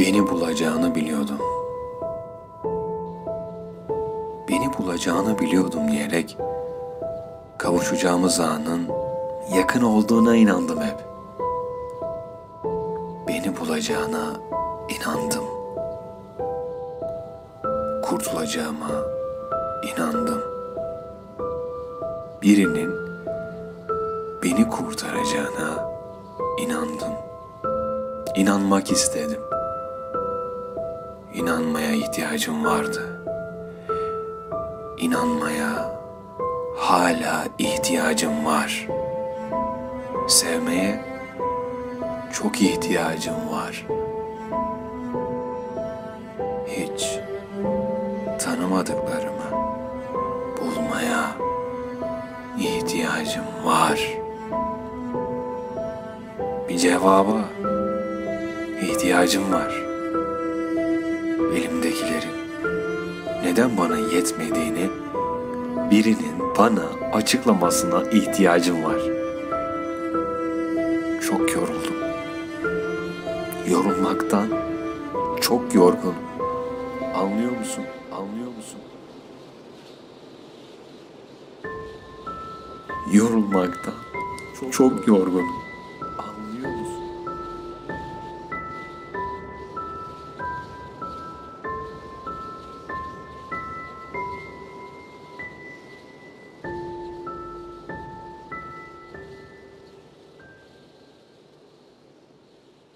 Beni bulacağını biliyordum. Beni bulacağını biliyordum diyerek kavuşacağımız anın yakın olduğuna inandım hep. Beni bulacağına inandım. Kurtulacağıma inandım. Birinin beni kurtaracağına inandım. İnanmak istedim. İnanmaya ihtiyacım vardı. İnanmaya hala ihtiyacım var. Sevmeye çok ihtiyacım var. Hiç tanımadıklarımı bulmaya ihtiyacım var. Bir cevaba ihtiyacım var. Elimdekilerin neden bana yetmediğini birinin bana açıklamasına ihtiyacım var. Çok yoruldum. Yorulmaktan çok yorgunum. Anlıyor musun? Anlıyor musun? Yorulmaktan çok yorgunum.